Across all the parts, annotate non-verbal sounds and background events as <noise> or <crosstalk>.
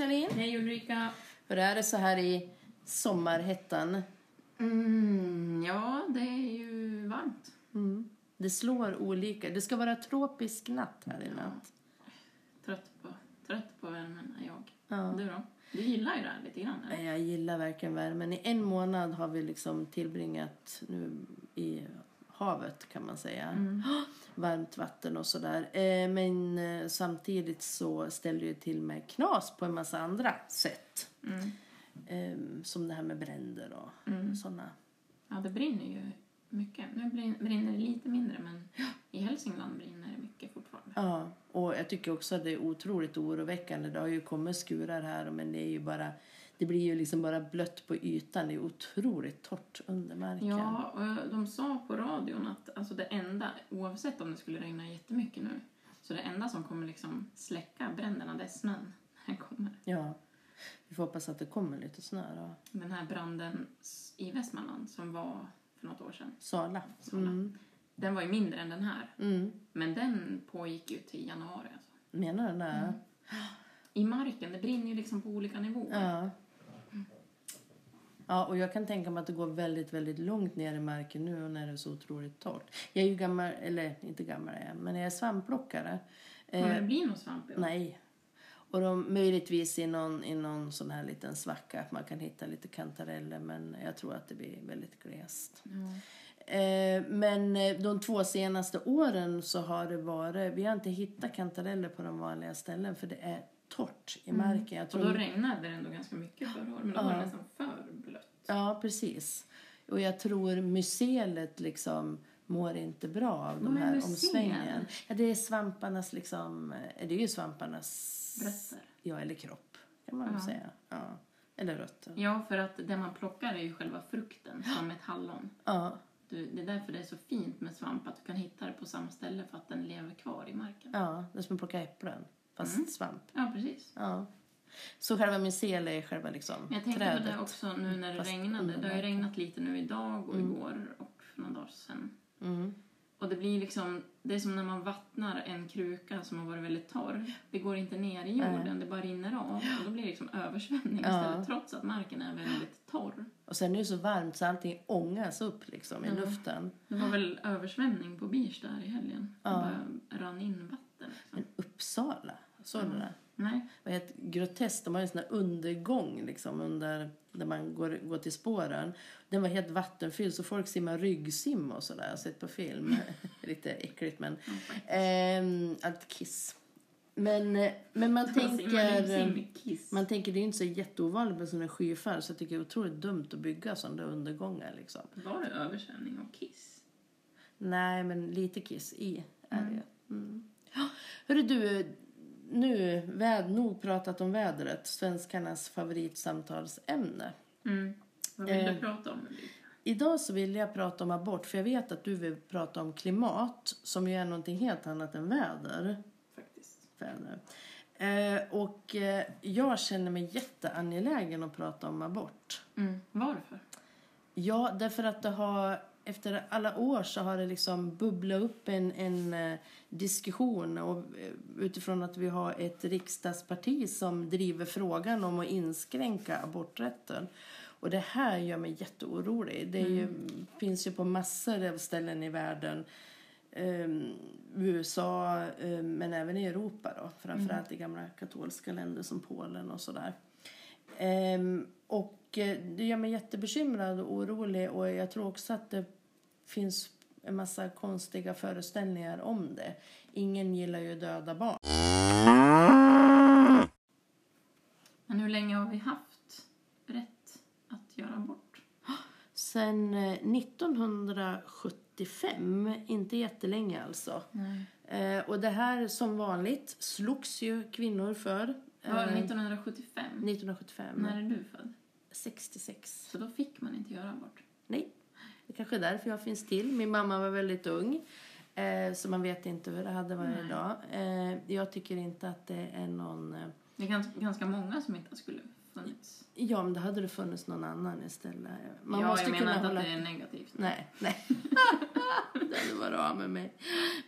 Charlene! Hej Ulrika! Hur är det så här i sommarhettan? Mm, ja, det är ju varmt. Mm. Det slår olika. Det ska vara tropisk natt här i natt. Trött på, trött på värmen är jag. Ja. Du då? Du gillar ju det här lite grann eller? Jag gillar verkligen värmen. I en månad har vi liksom tillbringat nu i havet kan man säga. Mm. Varmt vatten och sådär. Eh, Men eh, samtidigt så ställer det till med knas på en massa andra sätt. Mm. Eh, Som det här med bränder och Mm. sådana. Ja, det brinner ju mycket. Nu brin- brinner det lite mindre men i Hälsingland brinner det mycket fortfarande. Ja, och jag tycker också att det är otroligt oroväckande. Det har ju kommit skurar här men det är ju bara det blir ju liksom bara blött på ytan. Det är otroligt torrt under marken. Ja, och de sa på radion att alltså det enda, oavsett om det skulle regna jättemycket nu, så det enda som kommer liksom släcka bränderna det är snön. Den kommer. Ja. Vi får hoppas att det kommer lite snö då. Den här branden i Västmanland som var för något år sedan, Sala. Sala. Mm. den var ju mindre än den här. Mm. Men den pågick ju till januari. Alltså. Menar du det? Mm. I marken, det brinner ju liksom på olika nivåer. Ja. Ja, och jag kan tänka mig att det går väldigt, väldigt långt ner i marken nu när det är så otroligt torrt. Jag är ju gammal, eller inte gammal är jag, men jag är svampplockare. Kommer Eh, det bli någon svamp i år? nej. Och de, möjligtvis i någon, i någon sån här liten svacka att man kan hitta lite kantareller men jag tror att det blir väldigt glest. Eh, men eh, de två senaste åren så har det varit, vi har inte hittat kantareller på de vanliga ställen för det är torrt i marken. Jag Och tror då regnade det ändå ganska mycket förra året, men då var det nästan för blött. Ja, precis. Och jag tror mycelet liksom mår inte bra av de här mycel? omsvängningen. Ja, det är svamparnas liksom, eh, det är ju svamparnas... Rötter. Ja, eller kropp kan man väl säga. Ja. Eller rötter. Ja, för att det man plockar är ju själva frukten, som ett hallon. Ja, Du, det är därför det är så fint med svamp, att du kan hitta det på samma ställe för att den lever kvar i marken. ja, det är som att plocka äpplen, fast Mm. svamp. Ja, precis. Ja. Så själva mycel är själva liksom jag tänkte trädet. på det också nu när det regnade. Det har ju regnat lite nu idag och igår och för några dagar sedan. Mm. Och det blir liksom, det är som när man vattnar en kruka som har varit väldigt torr. Det går inte ner i jorden, det bara rinner av. Och då blir det liksom översvämning Ja. istället, trots att marken är väldigt torr. Och sen är det så varmt så allting ångas upp liksom i Ja. luften. Det var väl översvämning på Birs där i helgen. Ja. Det bara rann in vatten. Liksom. Men Uppsala, såg du det? Nej. vad heter, groteskt. De har en sån här undergång liksom under, där man går, går till spåren. Den var helt vattenfylld så folk simmar ryggsim och sådär. Jag har sett på film. <laughs> Lite äckligt men. Faktiskt. Ehm, allt kiss. Men, eh, men man <laughs> tänker... Man tänker det är inte så jätteovanligt med sådana skyfall så jag tycker det är otroligt dumt att bygga sådana undergångar liksom. Var det översvämning och kiss? Nej, men lite kiss i är det ju. Mm. Hörru du, nu väd, nog pratat om vädret, svenskarnas favoritsamtalsämne. Mm. Vad vill Eh. du prata om? Idag så vill jag prata om abort, för jag vet att du vill prata om klimat, som ju är någonting helt annat än väder. Faktiskt. väder. Eh, och eh, jag känner mig jätteangelägen att prata om abort. Mm. Varför? Ja, därför att det har efter alla år så har det liksom bubblat upp en, en eh, diskussion och eh, utifrån att vi har ett riksdagsparti som driver frågan om att inskränka aborträtten. Och det här gör mig jätteorolig. Det ju, finns ju på massor av ställen i världen. Um, USA, eh, men även i Europa då. Framförallt i gamla katolska länder som Polen och sådär. Ehm, och eh, det gör mig jättebekymrad och orolig och jag tror också att det finns en massa konstiga föreställningar om det. Ingen gillar ju döda barn. Men hur länge har vi haft rätt att göra abort? Sen eh, 1975, inte jättelänge alltså. Nej. Eh, och det här som vanligt slogs ju kvinnor för. eh, Var det 1975? 1975. När är du född? 66. Så då fick man inte göra abort? Nej, det kanske är därför jag finns till. Min mamma var väldigt ung. Eh, så man vet inte hur det hade varit Nej. idag. Eh, jag tycker inte att det är någon... Eh, Det är ganska, många som inte skulle funnits. ja, men då hade det funnits någon annan istället. Man ja, måste jag menar inte hålla... att det är negativt. Nej, nej. <laughs> det hade varit av med mig.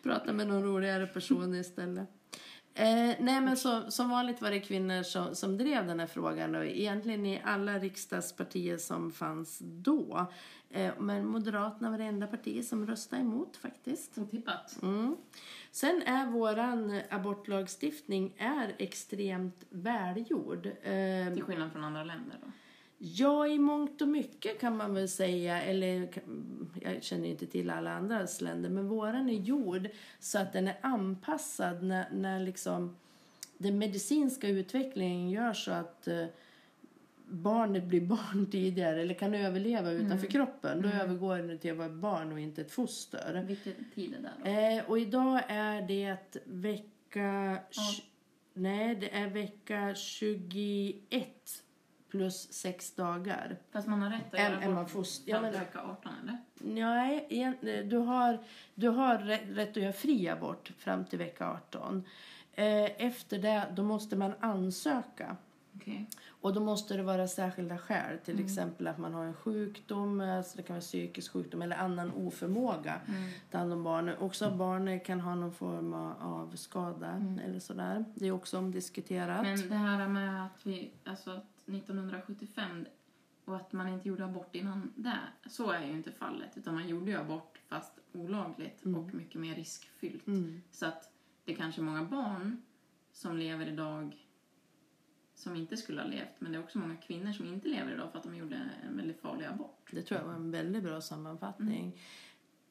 Prata med någon roligare person istället. Eh, nej, men så, som vanligt var det kvinnor som, som drev den här frågan. Och egentligen i alla riksdagspartier som fanns då. Eh, men Moderaterna var det enda parti som röstade emot faktiskt. Otippat. Mm. Sen är våran abortlagstiftning är extremt välgjord. Eh, Till skillnad från andra länder då. Ja, i mångt och mycket kan man väl säga, eller jag känner inte till alla andra länder, men våran är gjord så att den är anpassad när, när liksom den medicinska utvecklingen gör så att eh, barnet blir barn <laughs> tidigare eller kan överleva utanför kroppen. Då övergår det till att vara ett barn och inte ett foster. Vilken tid är det då? Eh, och idag är det vecka... tj- Nej, det är vecka 21 plus sex dagar. Fast man har rätt att göra abort foster- fram ja, till men- vecka 18 eller? Nej, du har, du har rätt, att göra fri abort fram till vecka 18. Eh, efter det då måste man ansöka. Okej. Och då måste det vara särskilda skäl. Till exempel att man har en sjukdom, alltså det kan vara psykisk sjukdom eller annan oförmåga Mm. ta hand om barnet. Också barnet kan ha någon form av- skada eller sådär. Det är också omdiskuterat. Men det här med att vi, alltså att 1975 och att man inte gjorde abort innan det, så är ju inte fallet. Utan man gjorde ju abort fast olagligt och mycket mer riskfyllt. Mm. Så att det kanske är många barn som lever idag som inte skulle ha levt. Men det är också många kvinnor som inte lever idag för att de gjorde en väldigt farlig abort. Det tror jag var en väldigt bra sammanfattning.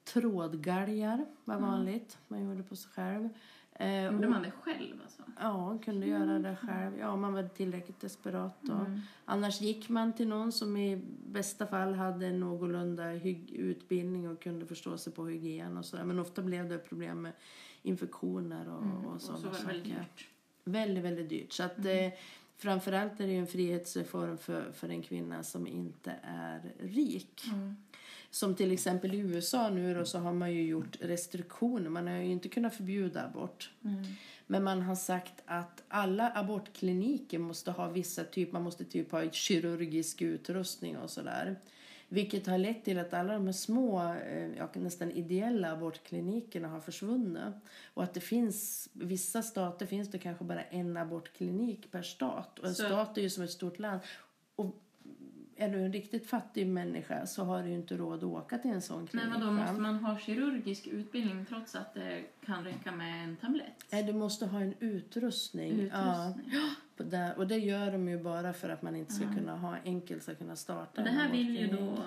Trådgalgar var vanligt. Man gjorde på sig själv. Eh, Gjorde man det själv alltså? Ja, kunde göra det själv. Ja, man var tillräckligt desperat då. Annars gick man till någon som i bästa fall hade en någorlunda utbildning och kunde förstå sig på hygien och sådär. Men ofta blev det problem med infektioner och, och Och så sådana var det saker. väldigt dyrt. Väldigt, väldigt dyrt. Så att eh, framförallt är det en frihetsreform för, för en kvinna som inte är rik. Som till exempel i USA nu då så har man ju gjort restriktioner. Man har ju inte kunnat förbjuda abort. Men man har sagt att alla abortkliniker måste ha vissa typ, man måste typ ha kirurgisk utrustning och sådär. Vilket har lett till att alla de här små, eh, ja, nästan ideella abortklinikerna har försvunnit. Och att det finns, vissa stater finns det kanske bara en abortklinik per stat. Och en Så- stat är ju som ett stort land. Och är du en riktigt fattig människa så har du ju inte råd att åka till en sån klinik. Men vadå, va? måste man ha kirurgisk utbildning trots att det kan räcka med en tablett? Nej, du måste ha en utrustning. Utrustning. Ja, och det gör de ju bara för att man inte ska kunna ha enkelt ska kunna starta Och det här vill ju då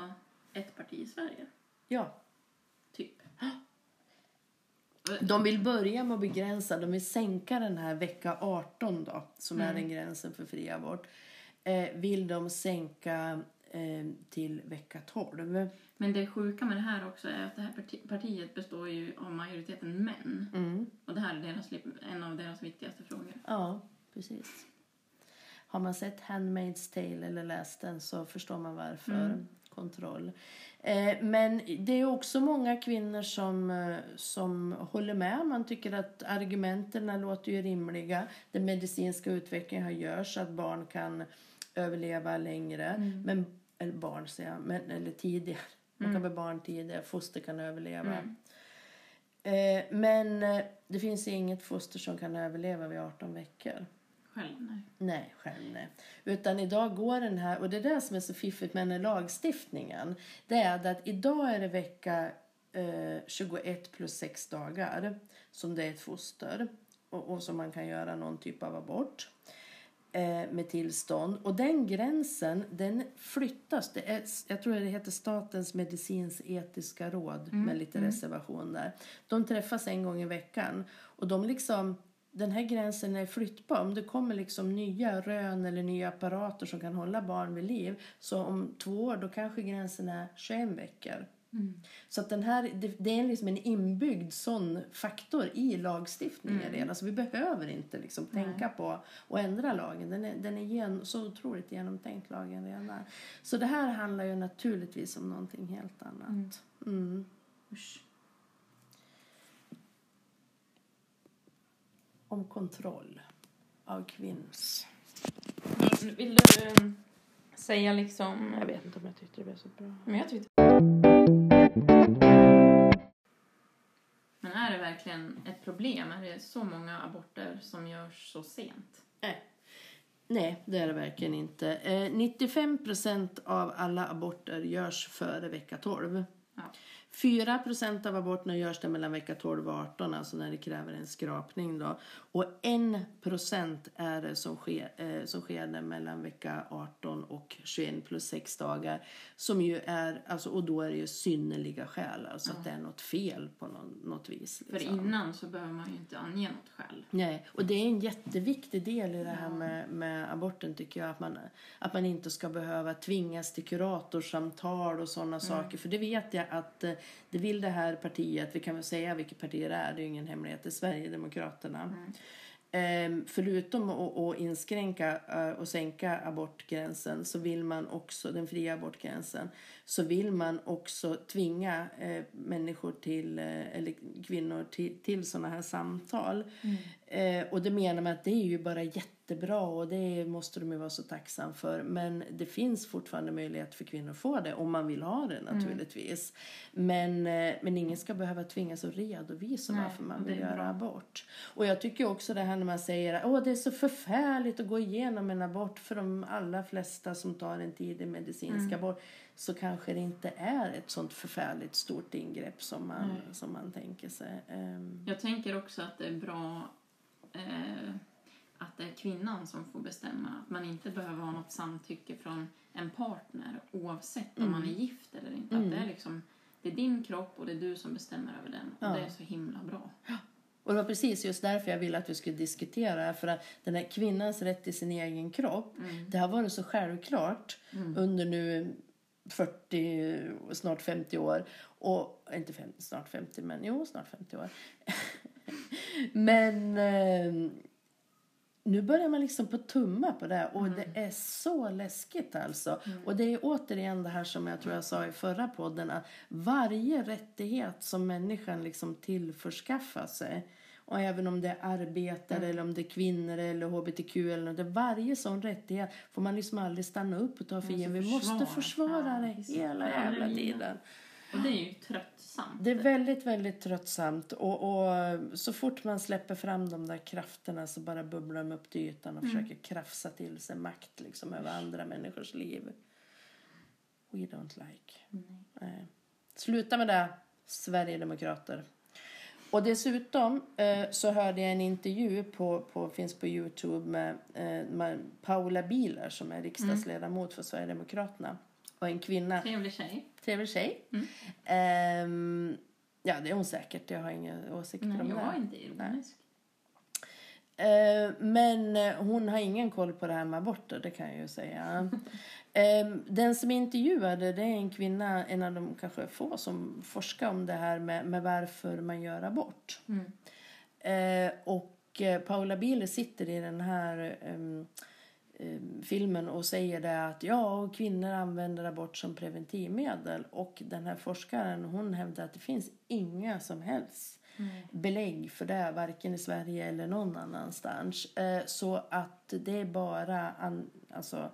ett parti i Sverige, Ja, typ. de vill börja med att begränsa, de vill sänka den här vecka 18 då, som är den gränsen för fri abort. Eh, vill de sänka eh, till vecka 12. Men det sjuka med det här också är att det här parti- partiet består ju av majoriteten män. Mm. Och det här är deras, en av deras viktigaste frågor. Ja, precis. Har man sett Handmaid's Tale eller läst den så förstår man varför. Kontroll. Eh, men det är också många kvinnor som, som håller med. Man tycker att argumenten låter ju rimliga. Den medicinska utvecklingen har gjort så att barn kan överleva längre. Men, eller barn säger jag, men, eller tidigare. Man kan bli barn tidigare, foster kan överleva. Eh, men eh, det finns inget foster som kan överleva vid 18 veckor. Själv, nej. Nej, själv nej. Utan idag går den här, och det är det som är så fiffigt med den här lagstiftningen. Det är att idag är det vecka eh, 21 plus 6 dagar som det är ett foster. Och, och som man kan göra någon typ av abort med tillstånd. Och den gränsen, den flyttas. Det är, jag tror det heter Statens medicinsk-etiska råd med lite reservation där. De träffas en gång i veckan. Och de liksom, den här gränsen är flyttbar. Om det kommer liksom nya rön eller nya apparater som kan hålla barn vid liv. Så om två år då kanske gränsen är 21 veckor. Så att den här, det, det är liksom en inbyggd sån faktor i lagstiftningen redan. Så vi behöver inte liksom tänka på att ändra lagen. Den är, den är gen, så otroligt genomtänkt lagen redan. Så det här handlar ju naturligtvis om någonting helt annat. Mm. Usch. Om kontroll av kvinns. Vill du um, säga liksom... Jag vet inte om jag tyckte det blev så bra. Men jag tyckte... verkligen ett problem? Är det så många aborter som görs så sent? Nej, det är det verkligen inte. Eh, 95 procent av alla aborter görs före vecka 12. Ja. 4 procent av aborterna görs där mellan vecka 12 och 18, alltså när det kräver en skrapning. Då. Och 1 procent är det som sker, eh, som sker mellan vecka 18 och 21 plus 6 dagar. Som ju är, alltså, och då är det ju synnerliga skäl, alltså att det är något fel på någon, något vis. För liksom. innan så behöver man ju inte ange något skäl. Nej, och det är en jätteviktig del i det här med, med aborten tycker jag. Att man, att man inte ska behöva tvingas till kuratorsamtal och sådana saker. För det vet jag att eh, det vill det här partiet, vi kan väl säga vilket parti det är, det är ju ingen hemlighet, det är Sverigedemokraterna. Ehm, förutom att, att inskränka eh, och sänka abortgränsen så vill man också, den fria abortgränsen, så vill man också tvinga eh, människor till, eh, eller kvinnor till, till sådana här samtal. Eh, och det menar man att det är ju bara jättebra och det måste de ju vara så tacksam för. Men det finns fortfarande möjlighet för kvinnor att få det om man vill ha det naturligtvis. Men, eh, men ingen ska behöva tvingas att redovisa Nej, varför man vill göra bra. abort. Och jag tycker också det här när man säger att det är så förfärligt att gå igenom en abort för de allra flesta som tar en tidig medicinsk abort så kanske det inte är ett sånt förfärligt stort ingrepp som man, som man tänker sig. Ehm, Jag tänker också att det är bra eh, att det är kvinnan som får bestämma. Att man inte behöver ha något samtycke från en partner oavsett om man är gift eller inte. Att det, är liksom, det är din kropp och det är du som bestämmer över den. Och Ja. det är så himla bra. Och det var precis just därför jag ville att vi skulle diskutera för att den här kvinnans rätt till sin egen kropp, det har varit så självklart under nu 40, snart 50 år. Och, inte 50, snart 50, men jo, snart 50 år. <laughs> men eh, nu börjar man liksom på tumma på det och det är så läskigt alltså. Och det är återigen det här som jag tror jag sa i förra podden att varje rättighet som människan liksom tillförskaffar sig och även om det är arbetare eller om det är kvinnor eller hbtq eller något, varje sån rättighet får man liksom aldrig stanna upp och ta för given. Vi måste försvara. det hela jävla tiden. Och det är ju tröttsamt. Det är väldigt, väldigt tröttsamt. Och, och så fort man släpper fram de där krafterna så bara bubblar de upp till ytan och försöker krafsa till sig makt liksom, över andra människors liv. We don't like. Nej. Sluta med det, Sverigedemokrater. Och dessutom eh, så hörde jag en intervju på, på, finns på Youtube med, eh, med Paula Bieler som är riksdagsledamot för Sverigedemokraterna. Och en kvinna Trevlig tjej. Trevlig tjej. Ehm, ja, det är hon säkert. Jag har inga åsikter Nej, om jag det. var inte ironisk. Eh, men eh, hon har ingen koll på det här med aborter, det kan jag ju säga. <laughs> Eh, den som intervjuade, det är en kvinna, en av de kanske få som forskar om det här med, med varför man gör abort. Mm. Eh, och eh, Paula Bieler sitter i den här ehm, ehm, filmen och säger det att ja, och kvinnor använder abort som preventivmedel. Och den här forskaren hon hävdar att det finns inga som helst belägg för det, varken i Sverige eller någon annanstans. Eh, så att det är bara an, alltså,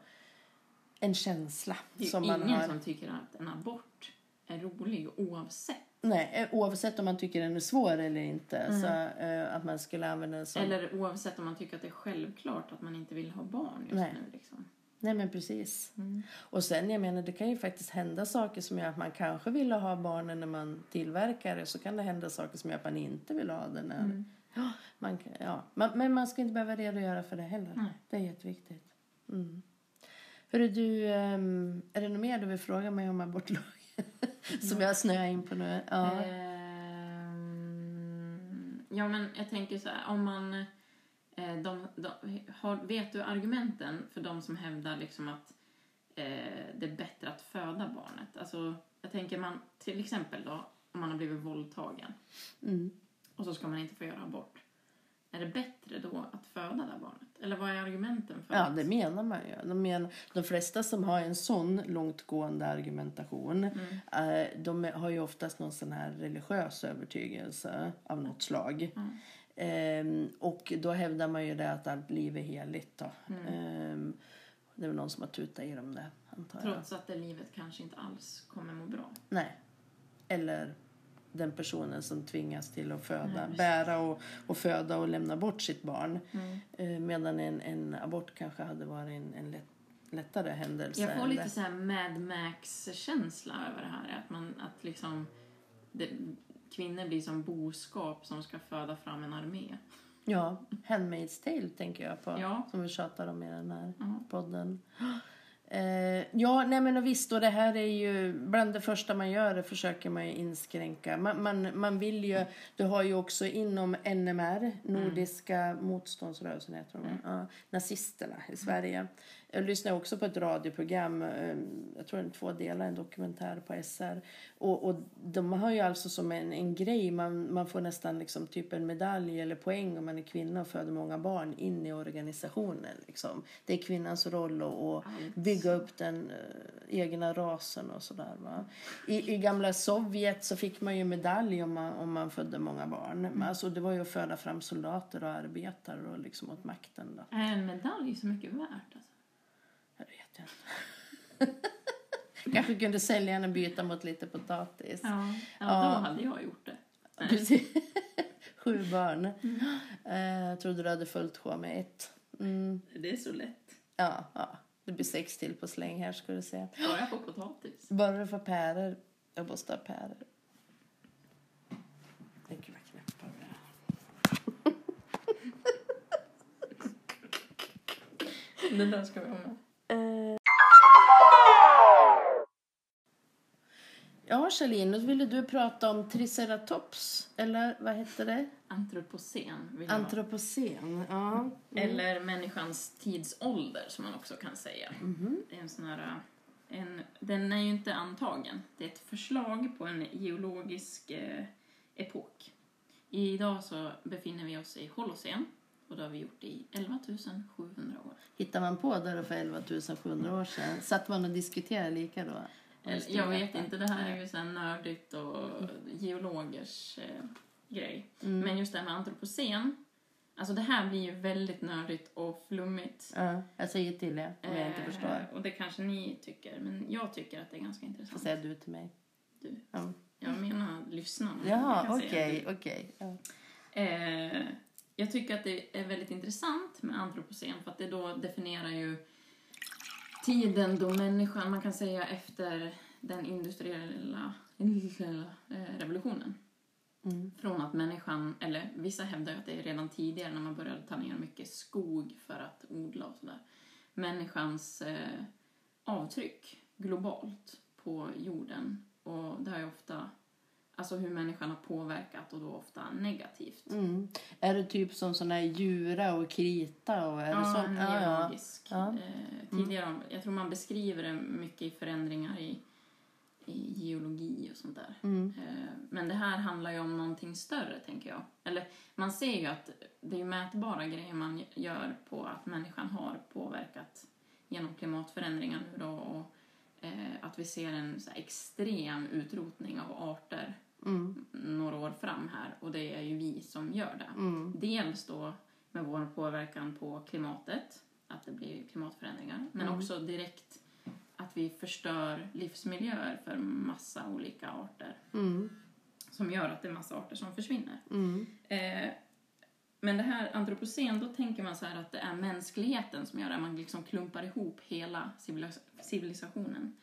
en känsla Det är som man ingen har. som tycker att en abort är rolig oavsett. Nej, eh, oavsett om man tycker den är svår eller inte. Så eh, att man skulle använda den som... Eller oavsett om man tycker att det är självklart att man inte vill ha barn just Nej. nu. Liksom. Nej men precis. Mm. Och sen jag menar det kan ju faktiskt hända saker som gör att man kanske vill ha barnen när man tillverkar det. Så kan det hända saker som gör att man inte vill ha det när... Mm. Man, ja. Man, men man ska inte behöva redogöra för det heller. Nej. Det är jätteviktigt. Mm. Hörru du, ehm, är det något mer du vill fråga mig om abortlagen? <laughs> som jag snöar in på nu. Ja. Ehm, ja, men jag tänker så här, om man... eh, De, de, har, vet du argumenten för de som hävdar liksom att eh, det är bättre att föda barnet? Alltså, jag tänker man, till exempel då, om man har blivit våldtagen Mm. och så ska man inte få göra abort. Är det bättre då att föda det här barnet? Eller vad är argumenten för Ja, det menar man ju. De, menar, de flesta som har en sån långtgående argumentation Mm. eh, de har ju oftast någon sån här religiös övertygelse av något slag. Mm. Ehm, och då hävdar man ju det att allt liv är heligt. Då. Mm. Ehm, det är väl någon som har tutat i dem det, antar jag. Trots att det livet kanske inte alls kommer må bra. Nej. Eller den personen som tvingas till att föda, precis. bära och, och föda och lämna bort sitt barn. Mm. Eh, medan en, en abort kanske hade varit en, en lätt, lättare händelse. Jag får lite så här Mad Max-känsla över det här. Att, man, att liksom det, kvinnor blir som boskap som ska föda fram en armé. Ja, Handmaid's Tale tänker jag på. Ja. Som vi tjatar om i den här Ja. podden. Eh, ja, nej men och visst, och det här är ju bland det första man gör, försöker man ju inskränka. Man, man, man vill ju, du har ju också inom NMR, Nordiska motståndsrörelsen heter de, va? ja, nazisterna i Sverige. Jag lyssnade också på ett radioprogram, eh, jag tror är två delar, en dokumentär på SR. Och, och de har ju alltså som en, en grej, man, man får nästan liksom typ en medalj eller poäng om man är kvinna och föder många barn in i organisationen. Liksom. Det är kvinnans roll att, bygga upp den eh, egna rasen och sådär. Va? I, I gamla Sovjet så fick man ju medalj om man, om man födde många barn. Men Alltså, det var ju att föda fram soldater och arbetare och liksom åt makten. Då. Är en medalj så mycket värt? Alltså? Jag vet inte. <laughs> Kanske kunde säljarna byta mot lite potatis. Ja, ja, Ja. då hade jag gjort det. <laughs> Precis. Sju barn. Eh, Jag trodde du hade följt sjå med ett. Mm. Det är så lätt. Ja, ja, det blir sex till på släng här ska du se. Bara på potatis. Bara du får päror. Jag måste ha päror. Nej, gud vad knäppa vi är. <laughs> Den där ska vi ha med. Ja, Charlene, då ville du prata om triceratops, eller vad hette det? Antropocen. Antropocen. Ja. Eller människans tidsålder som man också kan säga. Mhm. Det är en sån här, en, den är ju inte antagen. Det är ett förslag på en geologisk eh, epok. Idag så befinner vi oss i Holocen och det har vi gjort i 11 700 år. Hittar man på där för 11 700 år sedan? Satt man och diskuterade lika då? Eller, Jag vet inte, det här är ju så här nördigt och geologers eh, grej. Mm. Men just det här med antropocen, alltså det här blir ju väldigt nördigt och flummigt. Ja, jag säger till er om jag inte Eh, förstår. Och det kanske ni tycker, men jag tycker att det är ganska Får intressant. säga du till mig. Du. Ja. Jag menar lyssnarna. Jaha, okej, okej. Ja. Eh, jag tycker att det är väldigt intressant med antropocen för att det då definierar ju tiden då människan, man kan säga efter den industriella, industriella eh, revolutionen. Mm. Från att människan, eller vissa hävdar att det är redan tidigare när man började ta ner mycket skog för att odla och sådär. Människans eh, avtryck globalt på jorden och det har ju ofta, alltså hur människan har påverkat och då ofta negativt. Mm. Är det typ som såna här Jura och Krita? Och är det Ja, så? en ja. geologisk. Ja. Eh, tidigare, jag tror man beskriver det mycket i förändringar i, i geologi och sånt där. Mm. Eh, Men det här handlar ju om någonting större, tänker jag. Eller man ser ju att det är mätbara grejer man gör på att människan har påverkat genom klimatförändringar nu då och eh, att vi ser en så extrem utrotning av arter Mm. några år fram här och det är ju vi som gör det. Mm. Dels då med vår påverkan på klimatet, att det blir klimatförändringar, men Mm. också direkt att vi förstör livsmiljöer för massa olika arter Mm. som gör att det är massa arter som försvinner. Mm. Eh, men det här antropocen, då tänker man så här att det är mänskligheten som gör det. Man liksom klumpar ihop hela civilis- civilisationen.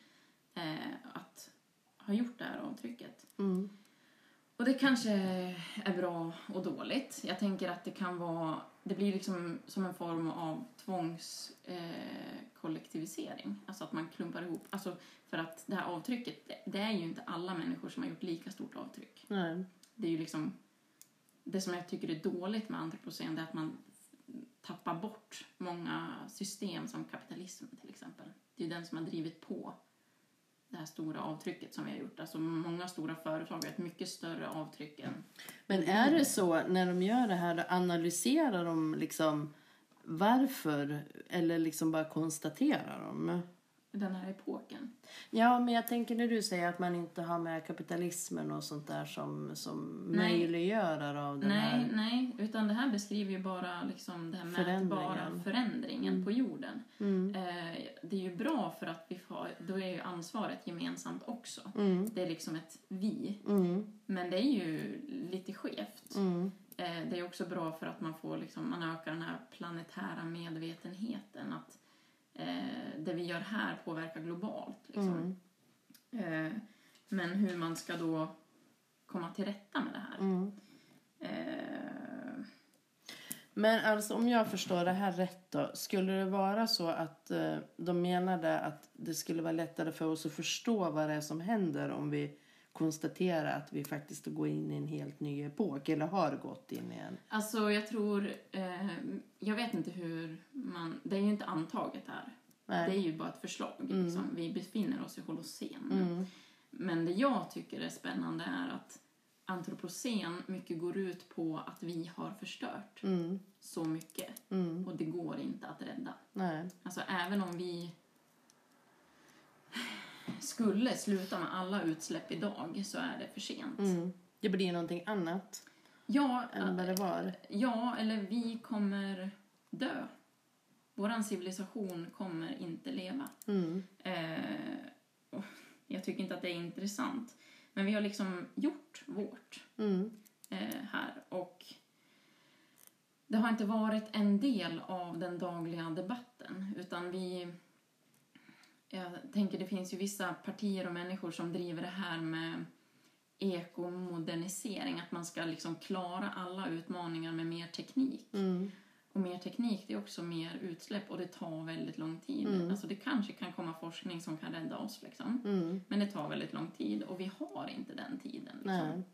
Eh, att ha gjort det här avtrycket. Mm. Och det kanske är bra och dåligt. Jag tänker att det kan vara, det blir liksom som en form av tvångskollektivisering. Eh, alltså att man klumpar ihop. Alltså för att det här avtrycket, det, det är ju inte alla människor som har gjort lika stort avtryck. Nej. Det är ju liksom, det som jag tycker är dåligt med antropocen det är att man tappar bort många system som kapitalism till exempel. Det är ju den som har drivit på det här stora avtrycket som vi har gjort. Alltså många stora företag har ett mycket större avtryck än... Men är det så när de gör det här, analyserar de liksom varför eller liksom bara konstaterar de? Den här epoken. Ja, men jag tänker när du säger att man inte har med kapitalismen och sånt där som, som Nej. möjliggörare av den Nej, här. nej, Nej, utan det här beskriver ju bara liksom den mätbara Förändringen. förändringen på jorden. Mm. Eh, det är ju bra för att vi får, då är ju ansvaret gemensamt också. Mm. Det är liksom ett vi. Mm. Men det är ju lite skevt. Mm. Eh, det är också bra för att man får liksom, man ökar den här planetära medvetenheten. Att eh, det vi gör här påverkar globalt. Liksom. Mm. Eh, men hur man ska då komma till rätta med det här. Mm. Eh, Men alltså om jag förstår det här rätt då. Skulle det vara så att eh, de menade att det skulle vara lättare för oss att förstå vad det är som händer om vi konstaterar att vi faktiskt går in i en helt ny epok eller har gått in i en. alltså jag tror, eh, jag vet inte hur man, det är ju inte antaget här. Nej. Det är ju bara ett förslag. Mm. Liksom. Vi befinner oss i holocen. Mm. Men det jag tycker är spännande är att antropocen mycket går ut på att vi har förstört Mm. så mycket. Mm. Och det går inte att rädda. Nej. Alltså även om vi skulle sluta med alla utsläpp idag så är det för sent. Mm. Det blir någonting annat Ja, än vad det var. ja, eller vi kommer dö. Våran civilisation kommer inte leva. Mm. Eh, jag tycker inte att det är intressant. Men vi har liksom gjort vårt Mm. eh, här. Och det har inte varit en del av den dagliga debatten. Utan vi... Jag tänker det finns ju vissa partier och människor som driver det här med ekomodernisering. Att man ska liksom klara alla utmaningar med mer teknik. Mm. Och mer teknik det är också mer utsläpp och det tar väldigt lång tid. Mm. Alltså det kanske kan komma forskning som kan rädda oss liksom. Mm. Men det tar väldigt lång tid och vi har inte den tiden. Liksom.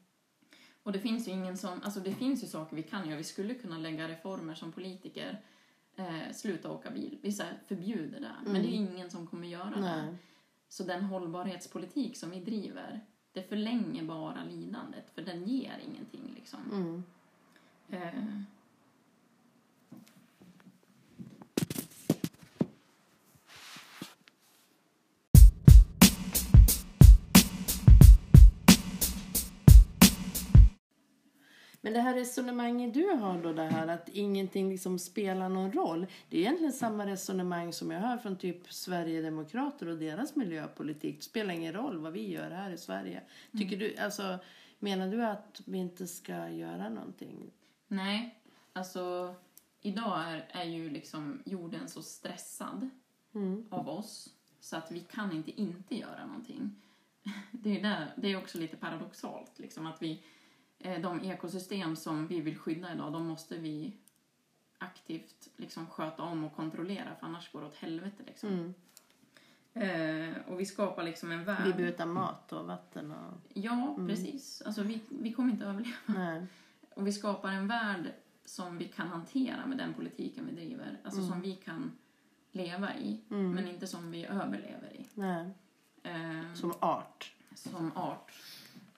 Och det finns ju ingen som, alltså det finns ju saker vi kan göra. Vi skulle kunna lägga reformer som politiker. Eh, sluta åka bil. Vi så här förbjuder det. Men Mm. det är ingen som kommer göra det. Nej. Så den hållbarhetspolitik som vi driver, det förlänger bara lidandet. För den ger ingenting liksom. Mm. Eh, Men det här resonemanget du har då, det här att ingenting liksom spelar någon roll. Det är egentligen samma resonemang som jag hör från typ Sverigedemokrater och deras miljöpolitik. Det spelar ingen roll vad vi gör här i Sverige. Tycker du, alltså, menar du att vi inte ska göra någonting? nej, alltså idag är, är ju liksom jorden så stressad Mm. av oss så att vi kan inte inte göra någonting. <laughs> Det är, där, det är också lite paradoxalt liksom att vi, de ekosystem som vi vill skydda idag, de måste vi aktivt liksom sköta om och kontrollera för annars går det åt helvete liksom. Mm. Eh, och vi skapar liksom en värld. Vi blir utan mat och vatten och... Ja, precis. Alltså vi, vi kommer inte överleva. Nej. Och vi skapar en värld som vi kan hantera med den politiken vi driver. Alltså som vi kan leva i, men inte som vi överlever i. Nej. Eh, Som art. som art.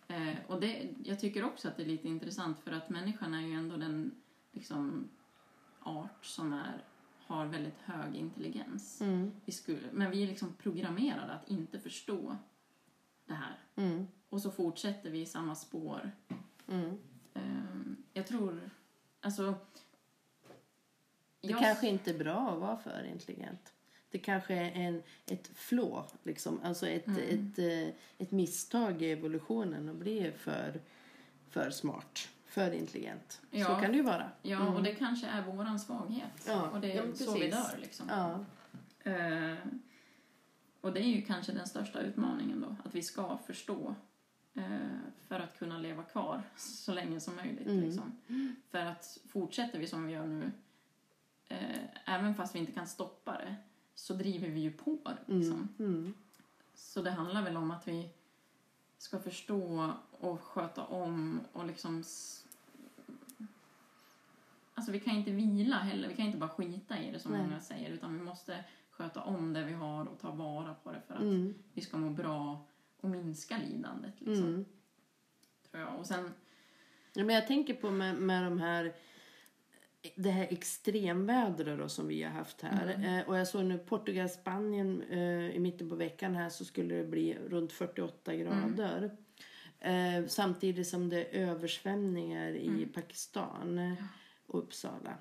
Eh, och det, jag tycker också att det är lite intressant för att människan är ju ändå den liksom, art som är, har väldigt hög intelligens. Mm. Vi skulle, men vi är liksom programmerade att inte förstå det här. Mm. Och så fortsätter vi i samma spår. Mm. Eh, jag tror, alltså... Det jag- kanske inte är bra att vara för intelligent. Det kanske är en, ett flå, liksom. alltså ett, Mm. ett, eh, ett misstag i evolutionen att bli för, för smart, för intelligent. Så Ja. kan det ju vara. Ja, och det kanske är våran svaghet. Ja, och det är ja, så vi dör liksom. Ja. Eh, och det är ju kanske den största utmaningen då, att vi ska förstå eh, för att kunna leva kvar så länge som möjligt. Mm. Liksom. För att fortsätter vi som vi gör nu, eh, även fast vi inte kan stoppa det, så driver vi ju på det. Liksom. Mm. Så det handlar väl om att vi ska förstå och sköta om och liksom... Alltså vi kan inte vila heller, vi kan inte bara skita i det som Nej. många säger utan vi måste sköta om det vi har och ta vara på det för att Mm. vi ska må bra och minska lidandet. Liksom, Mm. tror jag. Och sen, Ja, men jag tänker på med, med de här det här extremvädret då som vi har haft här. Mm. Eh, och jag såg nu Portugal, Spanien eh, i mitten på veckan här så skulle det bli runt 48 Mm. grader. Eh, samtidigt som det är översvämningar i Pakistan och Uppsala.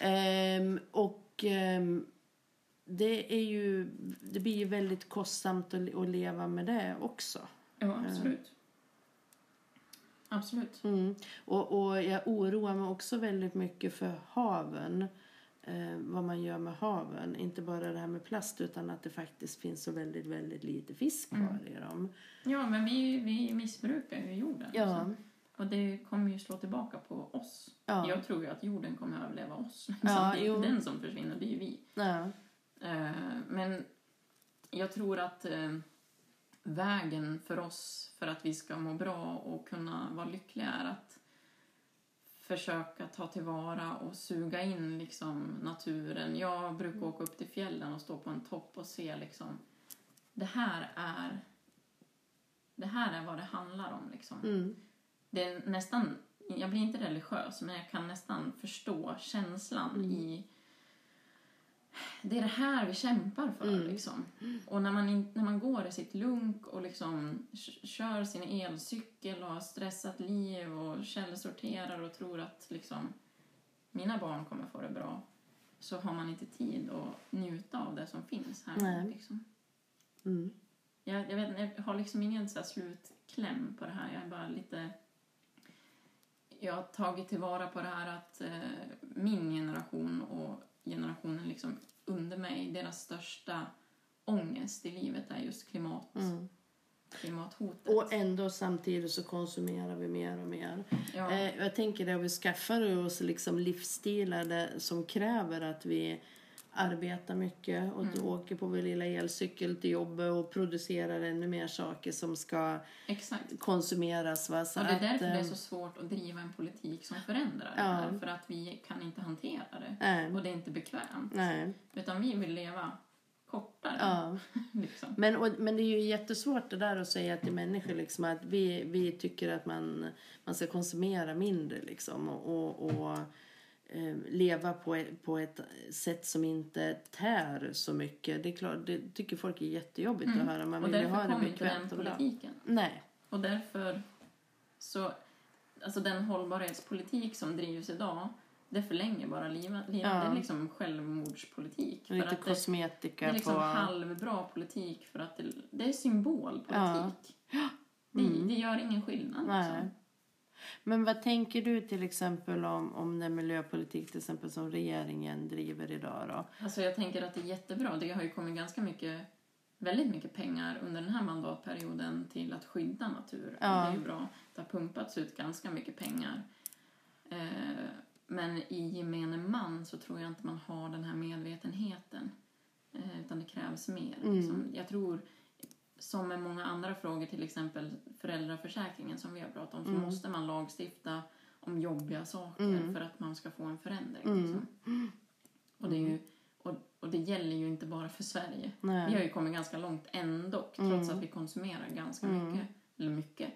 Ehm, och ehm, det är ju, det blir ju väldigt kostsamt att, att leva med det också. Ja, absolut. Absolut. Mm. Och, och jag oroar mig också väldigt mycket för haven. Eh, vad man gör med haven. Inte bara det här med plast utan att det faktiskt finns så väldigt, väldigt lite fisk kvar i dem. Ja, men vi, vi missbrukar ju jorden. Ja. Och det kommer ju slå tillbaka på oss. Ja. Jag tror ju att jorden kommer att överleva oss. Liksom. Ja, det är inte den som försvinner, det är ju vi. Ja. Eh, Men jag tror att eh, vägen för oss för att vi ska må bra och kunna vara lyckliga är att försöka ta tillvara och suga in liksom naturen. Jag brukar åka upp till fjällen och stå på en topp och se liksom det här är det här är vad det handlar om liksom. Mm. Det är nästan, jag blir inte religiös men jag kan nästan förstå känslan i det är det här vi kämpar för liksom. Och när man, in, när man går i sitt lunk och liksom kör sin elcykel och har stressat liv och källsorterar och tror att liksom mina barn kommer få det bra så har man inte tid att njuta av det som finns här. Nej. Liksom. Mm. Jag, jag, vet, jag har liksom ingen så slutkläm på det här. Jag är bara lite... Jag har tagit tillvara på det här att eh, min generation och generationen liksom under mig, deras största ångest i livet är just klimat, Mm. klimathotet. Och ändå samtidigt så konsumerar vi mer och mer. ja, Eh, jag tänker det, vi skaffar oss liksom livsstilar där, som kräver att vi arbetar mycket och Mm. åker på vår lilla elcykel till jobbet och producerar ännu mer saker som ska exakt. konsumeras. Va? Så Och det är att, därför det är eh, så svårt att driva en politik som förändrar Ja. det här. För att vi kan inte hantera det. Nej. Och det är inte bekvämt. Nej. Utan vi vill leva kortare. Ja. <laughs> Liksom. Men, och, men det är ju jättesvårt det där att säga till människor liksom att vi, vi tycker att man, man ska konsumera mindre liksom och, och, och leva på ett, på ett sätt som inte tär så mycket. Det är klart, det tycker folk är jättejobbigt att höra. Man Mm. Och vill ju därför ha det kom inte den och politiken. Nej. Och därför så, alltså den hållbarhetspolitik som drivs idag, det förlänger bara livet. livet. Ja. Det är liksom självmordspolitik. För Lite att det, kosmetika det är liksom på... halvbra politik för att det, det är symbolpolitik. Ja. Det, Mm. det gör ingen skillnad. Nej. Liksom. Men vad tänker du till exempel om, om den miljöpolitik till exempel som regeringen driver idag då? Alltså jag tänker att det är jättebra. Det har ju kommit ganska mycket, väldigt mycket pengar under den här mandatperioden till att skydda natur. Ja. Det är ju bra. Det har pumpats ut ganska mycket pengar. Eh, men i gemene man så tror jag inte man har den här medvetenheten. Eh, utan det krävs mer. Mm. Liksom. Jag tror, som med många andra frågor, till exempel föräldraförsäkringen som vi har pratat om, så Mm. måste man lagstifta om jobbiga saker Mm. för att man ska få en förändring. Mm. Liksom. Och, det är ju, och, och det gäller ju inte bara för Sverige. Nej. Vi har ju kommit ganska långt ändå, trots Mm. att vi konsumerar ganska Mm. mycket. Eller mycket.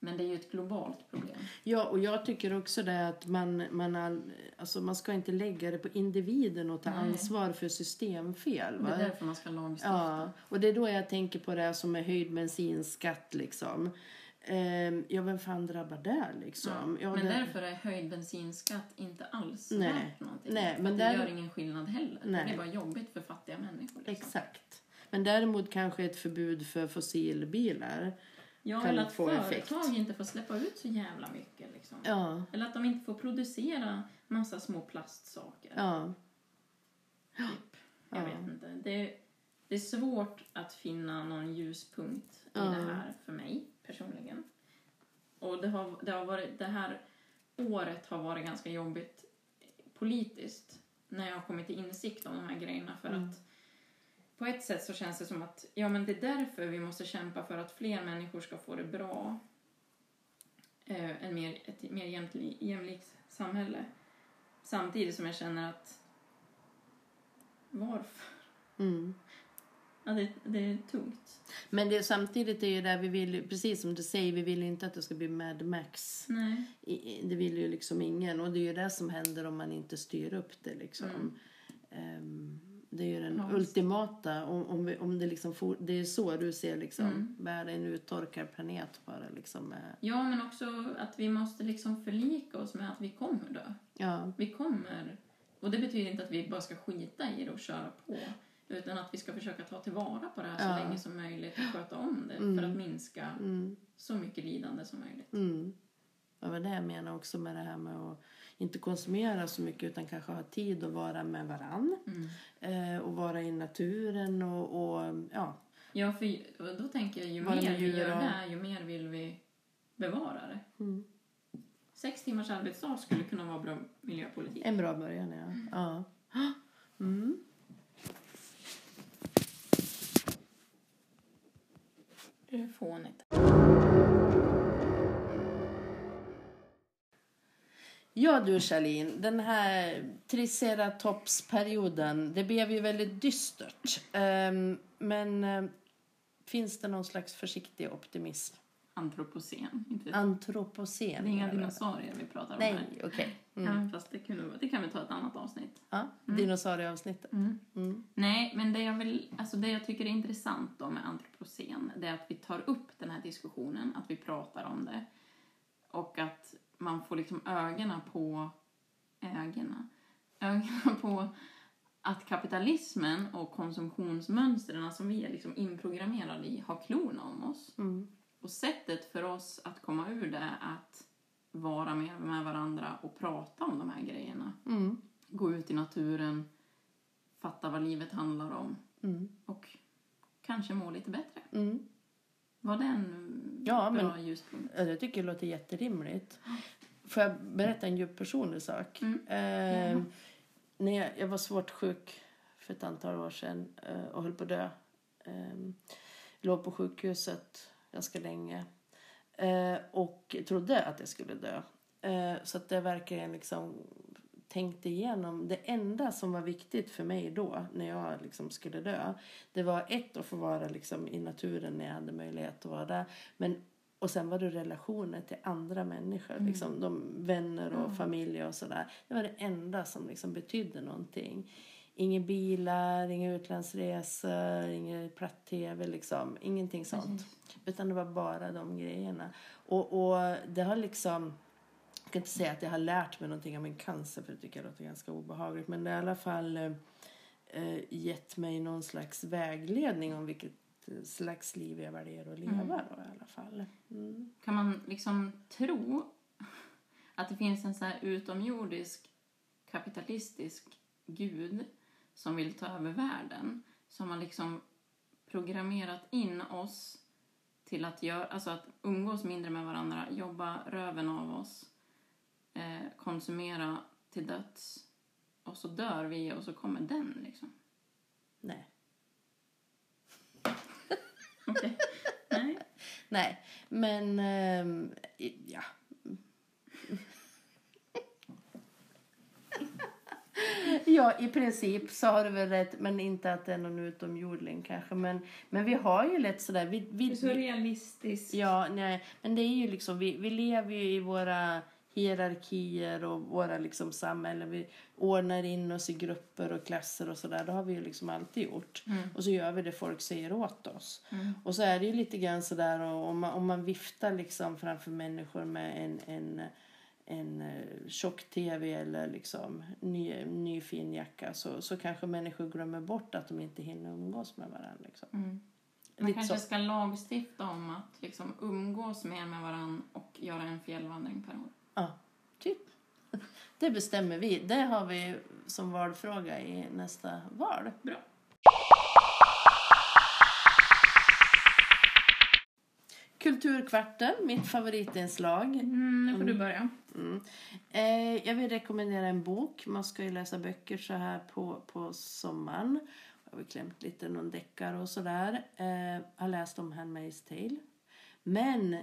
Men det är ju ett globalt problem. Ja, och jag tycker också det att man, man, all, alltså man ska inte lägga det på individen och ta Nej. ansvar för systemfel. Det Va? är därför man ska lagstifta. Ja, och det är då jag tänker på det som är höjd bensinskatt liksom. Ehm, ja, vem fan drabbar det liksom? Ja, men det, därför är höjd bensinskatt inte alls Nej. värt någonting. Nej, men att där- det gör ingen skillnad heller. Nej. Det är bara jobbigt för fattiga människor. Liksom. Exakt. Men däremot kanske ett förbud för fossilbilar. Ja, kan eller att få företag effekt. inte får släppa ut så jävla mycket. Liksom. Ja, Eller att de inte får producera massa små plastsaker. ja, Typ. Jag Ja. vet inte. Det, det är svårt att finna någon ljuspunkt i Ja. det här för mig personligen. Och det, har, det, har varit, det här året har varit ganska jobbigt politiskt när jag har kommit till insikt om de här grejerna. För Mm. att på ett sätt så känns det som att ja, men det är därför vi måste kämpa för att fler människor ska få det bra. Eh, en mer, ett mer jämli, jämlikt samhälle. Samtidigt som jag känner att varför? mm. Ja, det, det är tungt. Men det, samtidigt är ju där vi vill, precis som du säger, vi vill ju inte att det ska bli Mad Max. Nej. I- Det vill ju liksom ingen. Och det är ju det som händer om man inte styr upp det liksom. Mm. Ehm, Det är ju den Ja, ultimata, om, om, vi, om det liksom for, det är så du ser liksom, Mm. världen en uttorkad planet bara liksom med, Ja, men också att vi måste liksom förlika oss med att vi kommer dö. ja, Vi kommer. Och det betyder inte att vi bara ska skita i det och köra på. Utan att vi ska försöka ta tillvara på det här så Ja. länge som möjligt och sköta om det Mm. för att minska mm, så mycket lidande som möjligt. mm. Det var det jag menar också med det här med att inte konsumera så mycket utan kanske ha tid att vara med varann Mm. eh, och vara i naturen och, och ja, Ja, för då tänker jag ju Vara mer vi gör och- det, ju mer vill vi bevara det. mm. Sex timmars arbetsdag skulle kunna vara bra miljöpolitik. en bra början ja. ja. <gasps> Mm. Det är fånigt. Ja du Charlene, den här triceratopsperioden, det blev ju väldigt dystert. Ehm, men eh, finns det någon slags försiktig optimism? Antropocen. Inte, Antropocen? det är inga dinosaurier vi pratar om här. Nej, okej. Mm. Även fast det, kunde, det kan vi ta ett annat avsnitt. Ja, dinosaurieavsnittet. Mm. Nej, men det jag, vill, alltså det jag tycker är intressant då med antropocen det är att vi tar upp den här diskussionen, att vi pratar om det och att man får liksom ögonen på ögonen, ögonen på att kapitalismen och konsumtionsmönstren som vi är liksom inprogrammerade i har klorna om oss. Mm. Och sättet för oss att komma ur det är att vara med, med varandra och prata om de här grejerna. Mm. Gå ut i naturen, fatta vad livet handlar om Mm. och kanske må lite bättre. Mm. Var det en Ja, bra men- ljuspunkt? Ja, det tycker jag låter jätterimligt. Får jag berätta en djupt personlig sak? Mm. Ehm, när jag, jag var svårt sjuk för ett antal år sedan eh, och höll på att dö. Ehm, låg på sjukhuset ganska länge eh, och trodde att jag skulle dö. Eh, så att det verkligen liksom tänkte igenom. Det enda som var viktigt för mig då, när jag liksom skulle dö, det var ett att få vara liksom i naturen när jag hade möjlighet att vara där. Men, och sen var det relationer till andra människor, liksom, de vänner och familj och sådär. Det var det enda som liksom betydde någonting. Inga bilar, inga utlandsresor, ingen platt-tv, liksom. ingenting sånt. Utan det var bara de grejerna. Och, och det har liksom... Jag kan inte säga att jag har lärt mig någonting av min cancer för det tycker jag låter ganska obehagligt. Men det har i alla fall eh, eh, gett mig någon slags vägledning om vilket eh, slags liv jag väljer att leva Mm. då i alla fall. Mm. Kan man liksom tro att det finns en så här utomjordisk kapitalistisk gud som vill ta över världen som har liksom programmerat in oss till att göra, alltså att umgås mindre med varandra, jobba röven av oss, eh, konsumera till döds och så dör vi och så kommer den liksom. Nej. Okej. Nej. <laughs> Nej, men ehm, i- ja. <laughs> Ja, i princip så har du väl rätt, men inte att det är någon utomjording kanske. Men, men vi har ju lätt sådär, vi, vi, vi, realistiskt. ja, nej, men det är ju liksom, vi, vi lever ju i våra hierarkier och våra liksom samhällen. Vi ordnar in oss i grupper och klasser och sådär. Det har vi ju liksom alltid gjort. Mm. Och så gör vi det folk säger åt oss. Mm. Och så är det ju lite grann sådär om man, om man viftar liksom framför människor med en, en, en eh, tjock-tv eller liksom ny, ny fin jacka så, så kanske människor glömmer bort att de inte hinner umgås med varandra. Liksom. Mm. Man Lite kanske så. ska lagstifta om att liksom umgås mer med varandra och göra en fjällvandring per år. Ja, typ. Det bestämmer vi. Det har vi som valfråga i nästa val. Bra. Kulturkvarten, mitt favoritinslag. Mm, nu får du börja. Mm. Eh, jag vill rekommendera en bok. Man ska ju läsa böcker så här på, på sommaren. Jag har klämt lite någon deckare och sådär. Eh, har läst om Handmaid's Tale. Men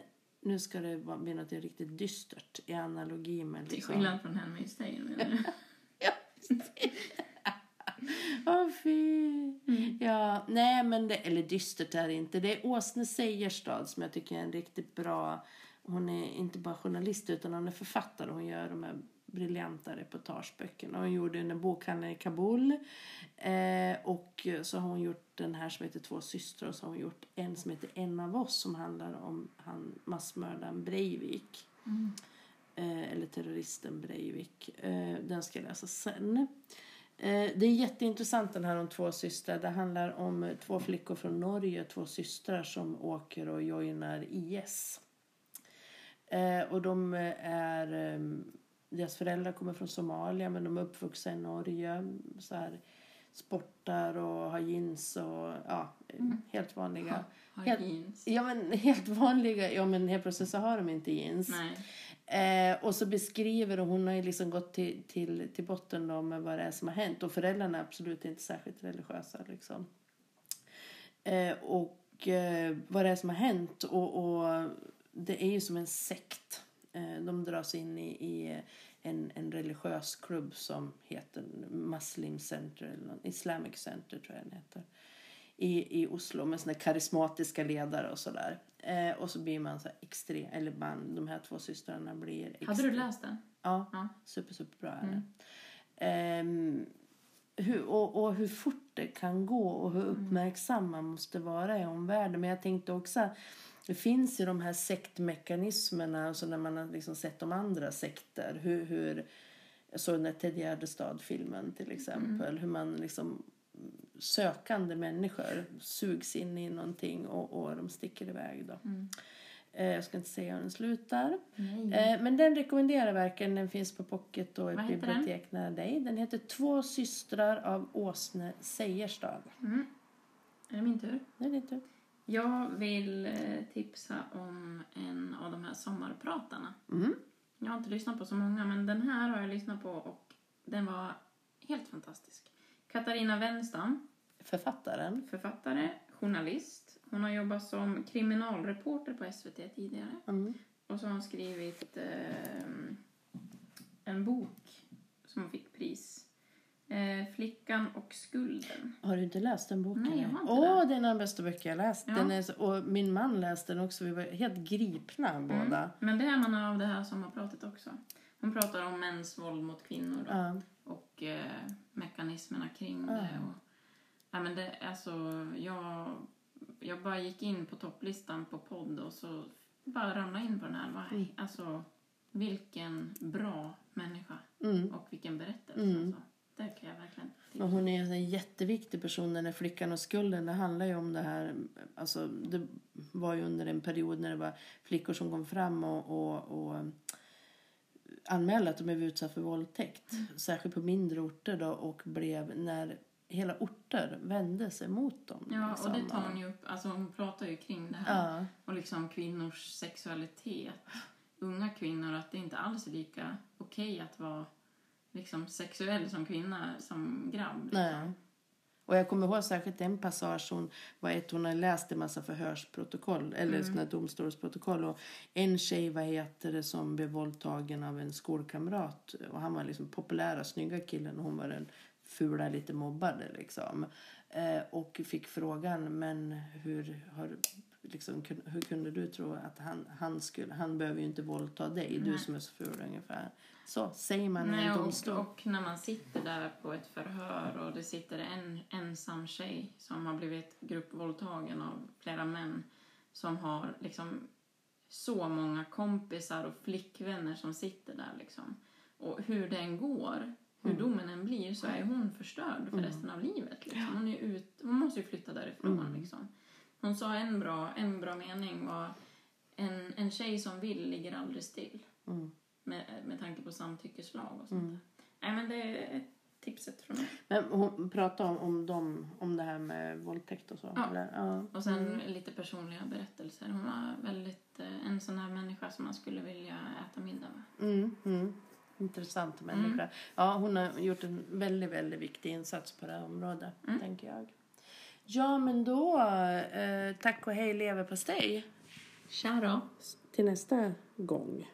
nu ska det bli något riktigt dystert i analogi med... Till Liksom... skillnad från Handmaid's Tale menar du? <laughs> Ja, Åh fy. Ja, nej men det, eller dystert är det inte. Det är Åsne Seierstad som jag tycker är en riktigt bra, hon är inte bara journalist utan hon är författare. Hon gör de här briljanta reportageböckerna. Hon gjorde en bokhandel i Kabul eh, och så har hon gjort den här som heter Två systrar och så har hon gjort en som heter En av oss som handlar om han massmördaren Breivik. Mm. Eh, eller terroristen Breivik. Eh, den ska jag läsa sen. Eh, det är jätteintressant den här om två systrar. Det handlar om två flickor från Norge, två systrar som åker och joinar IS. Eh, och de är, eh, deras föräldrar kommer från Somalia men de är uppvuxna i Norge. Så här, sportar och har jeans och ja, Mm. helt vanliga. Har Helt- jeans. Ja men <laughs> helt vanliga, ja men helt plötsligt så har de inte jeans. Eh, och så beskriver och hon har ju liksom gått till, till, till botten då med vad det är som har hänt. Och föräldrarna är absolut inte särskilt religiösa liksom. Eh, och eh, vad det är som har hänt. Och, och det är ju som en sekt. Eh, de dras in i, i en, en religiös klubb som heter Muslim Center, eller Islamic Center tror jag den heter. I, i Oslo med såna karismatiska ledare och sådär. Eh, och så blir man så extrem, eller man, de här två systrarna blir extrem. Hade du läst den? Ja, Ja. super, superbra är Mm. det. Ehm, hur, och, och hur fort det kan gå och hur uppmärksam man måste vara i omvärlden. Men jag tänkte också, det finns ju de här sektmekanismerna, alltså när man har liksom sett de andra sekter. Hur, hur, såg den där Ted Gärdestad-filmen till exempel. Hur man liksom sökande människor sugs in i någonting och, och de sticker iväg då. Mm. Eh, jag ska inte säga hur den slutar. Eh, men den rekommenderar jag verkligen. Den finns på Pocket och heter bibliotek nära dig. Den heter Två systrar av Åsne Seierstad. Mm. Är det min tur? Det är din tur. Jag vill eh, tipsa om en av de här sommarpratarna. Mm. Jag har inte lyssnat på så många, men den här har jag lyssnat på och den var helt fantastisk. Katarina Wenstam, Författaren. författare, journalist. Hon har jobbat som kriminalreporter på SVT tidigare. Mm. Och så har hon skrivit eh, en bok som hon fick pris. Eh, Flickan och skulden. Har du inte läst den boken? Nej, jag har inte Åh, det. det är en av de bästa böcker jag läst. Ja. Den är så, och min man läste den också. Vi var helt gripna båda. Mm. Men det är man av det här sommarpratet också. Hon pratar om mäns våld mot kvinnor då, Ja. och eh, mekanismerna kring Ja. det. Och, ja, men det alltså, jag, jag bara gick in på topplistan på podd och så bara ramlade in på den här. Bara, Mm. Alltså, vilken bra människa Mm. och vilken berättelse. Mm. Alltså. Det kan jag verkligen Och hon är en jätteviktig person, den där flickan och skulden. Det handlar ju om det här, alltså det var ju under en period när det var flickor som kom fram och, och, och anmälde att de blev utsatta för våldtäkt. Särskilt på mindre orter då och blev när hela orter vände sig mot dem. Ja, liksom. och det tar hon ju upp. Alltså hon pratar ju kring det här. Ja, Och liksom kvinnors sexualitet. Unga kvinnor, att det inte alls är lika okej att vara liksom sexuell som kvinna som grabb. Liksom. nej. Och jag kommer ihåg särskilt en passage hon, var ett, hon har läst en massa förhörsprotokoll eller Mm. domstolsprotokoll och en tjej vad heter det som blev våldtagen av en skolkamrat och han var liksom populära snygga killen och hon var den fula lite mobbade liksom eh, och fick frågan men hur har liksom, hur kunde du tro att han, han skulle han behöver ju inte våldta dig du Nej. som är så ful ungefär så säger man i Nej, en och, domstol och när man sitter där på ett förhör och det sitter en ensam tjej som har blivit gruppvåldtagen av flera män som har liksom så många kompisar och flickvänner som sitter där liksom. Och hur den går, hur Mm. domen än blir, så är hon förstörd för Mm. resten av livet. Liksom. Hon, är ut, hon måste ju flytta därifrån. Mm. Liksom. Hon sa en bra, en bra mening var en, en tjej som vill ligger aldrig still mm. Med, med tanke på samtyckeslag och sånt. Mm. Nej, men det är tipset från mig. Men hon pratade om, om, dem, om det här med våldtäkt och så? Ja. Eller? ja. Och sen Mm. lite personliga berättelser. Hon var väldigt eh, en sån här människa som man skulle vilja äta middag med. Mm, mm. Intressant människa. Mm. Ja, hon har gjort en väldigt, väldigt viktig insats på det här området, Mm. tänker jag. Ja, men då, eh, tack och hej leverpastej Tja då! till nästa gång.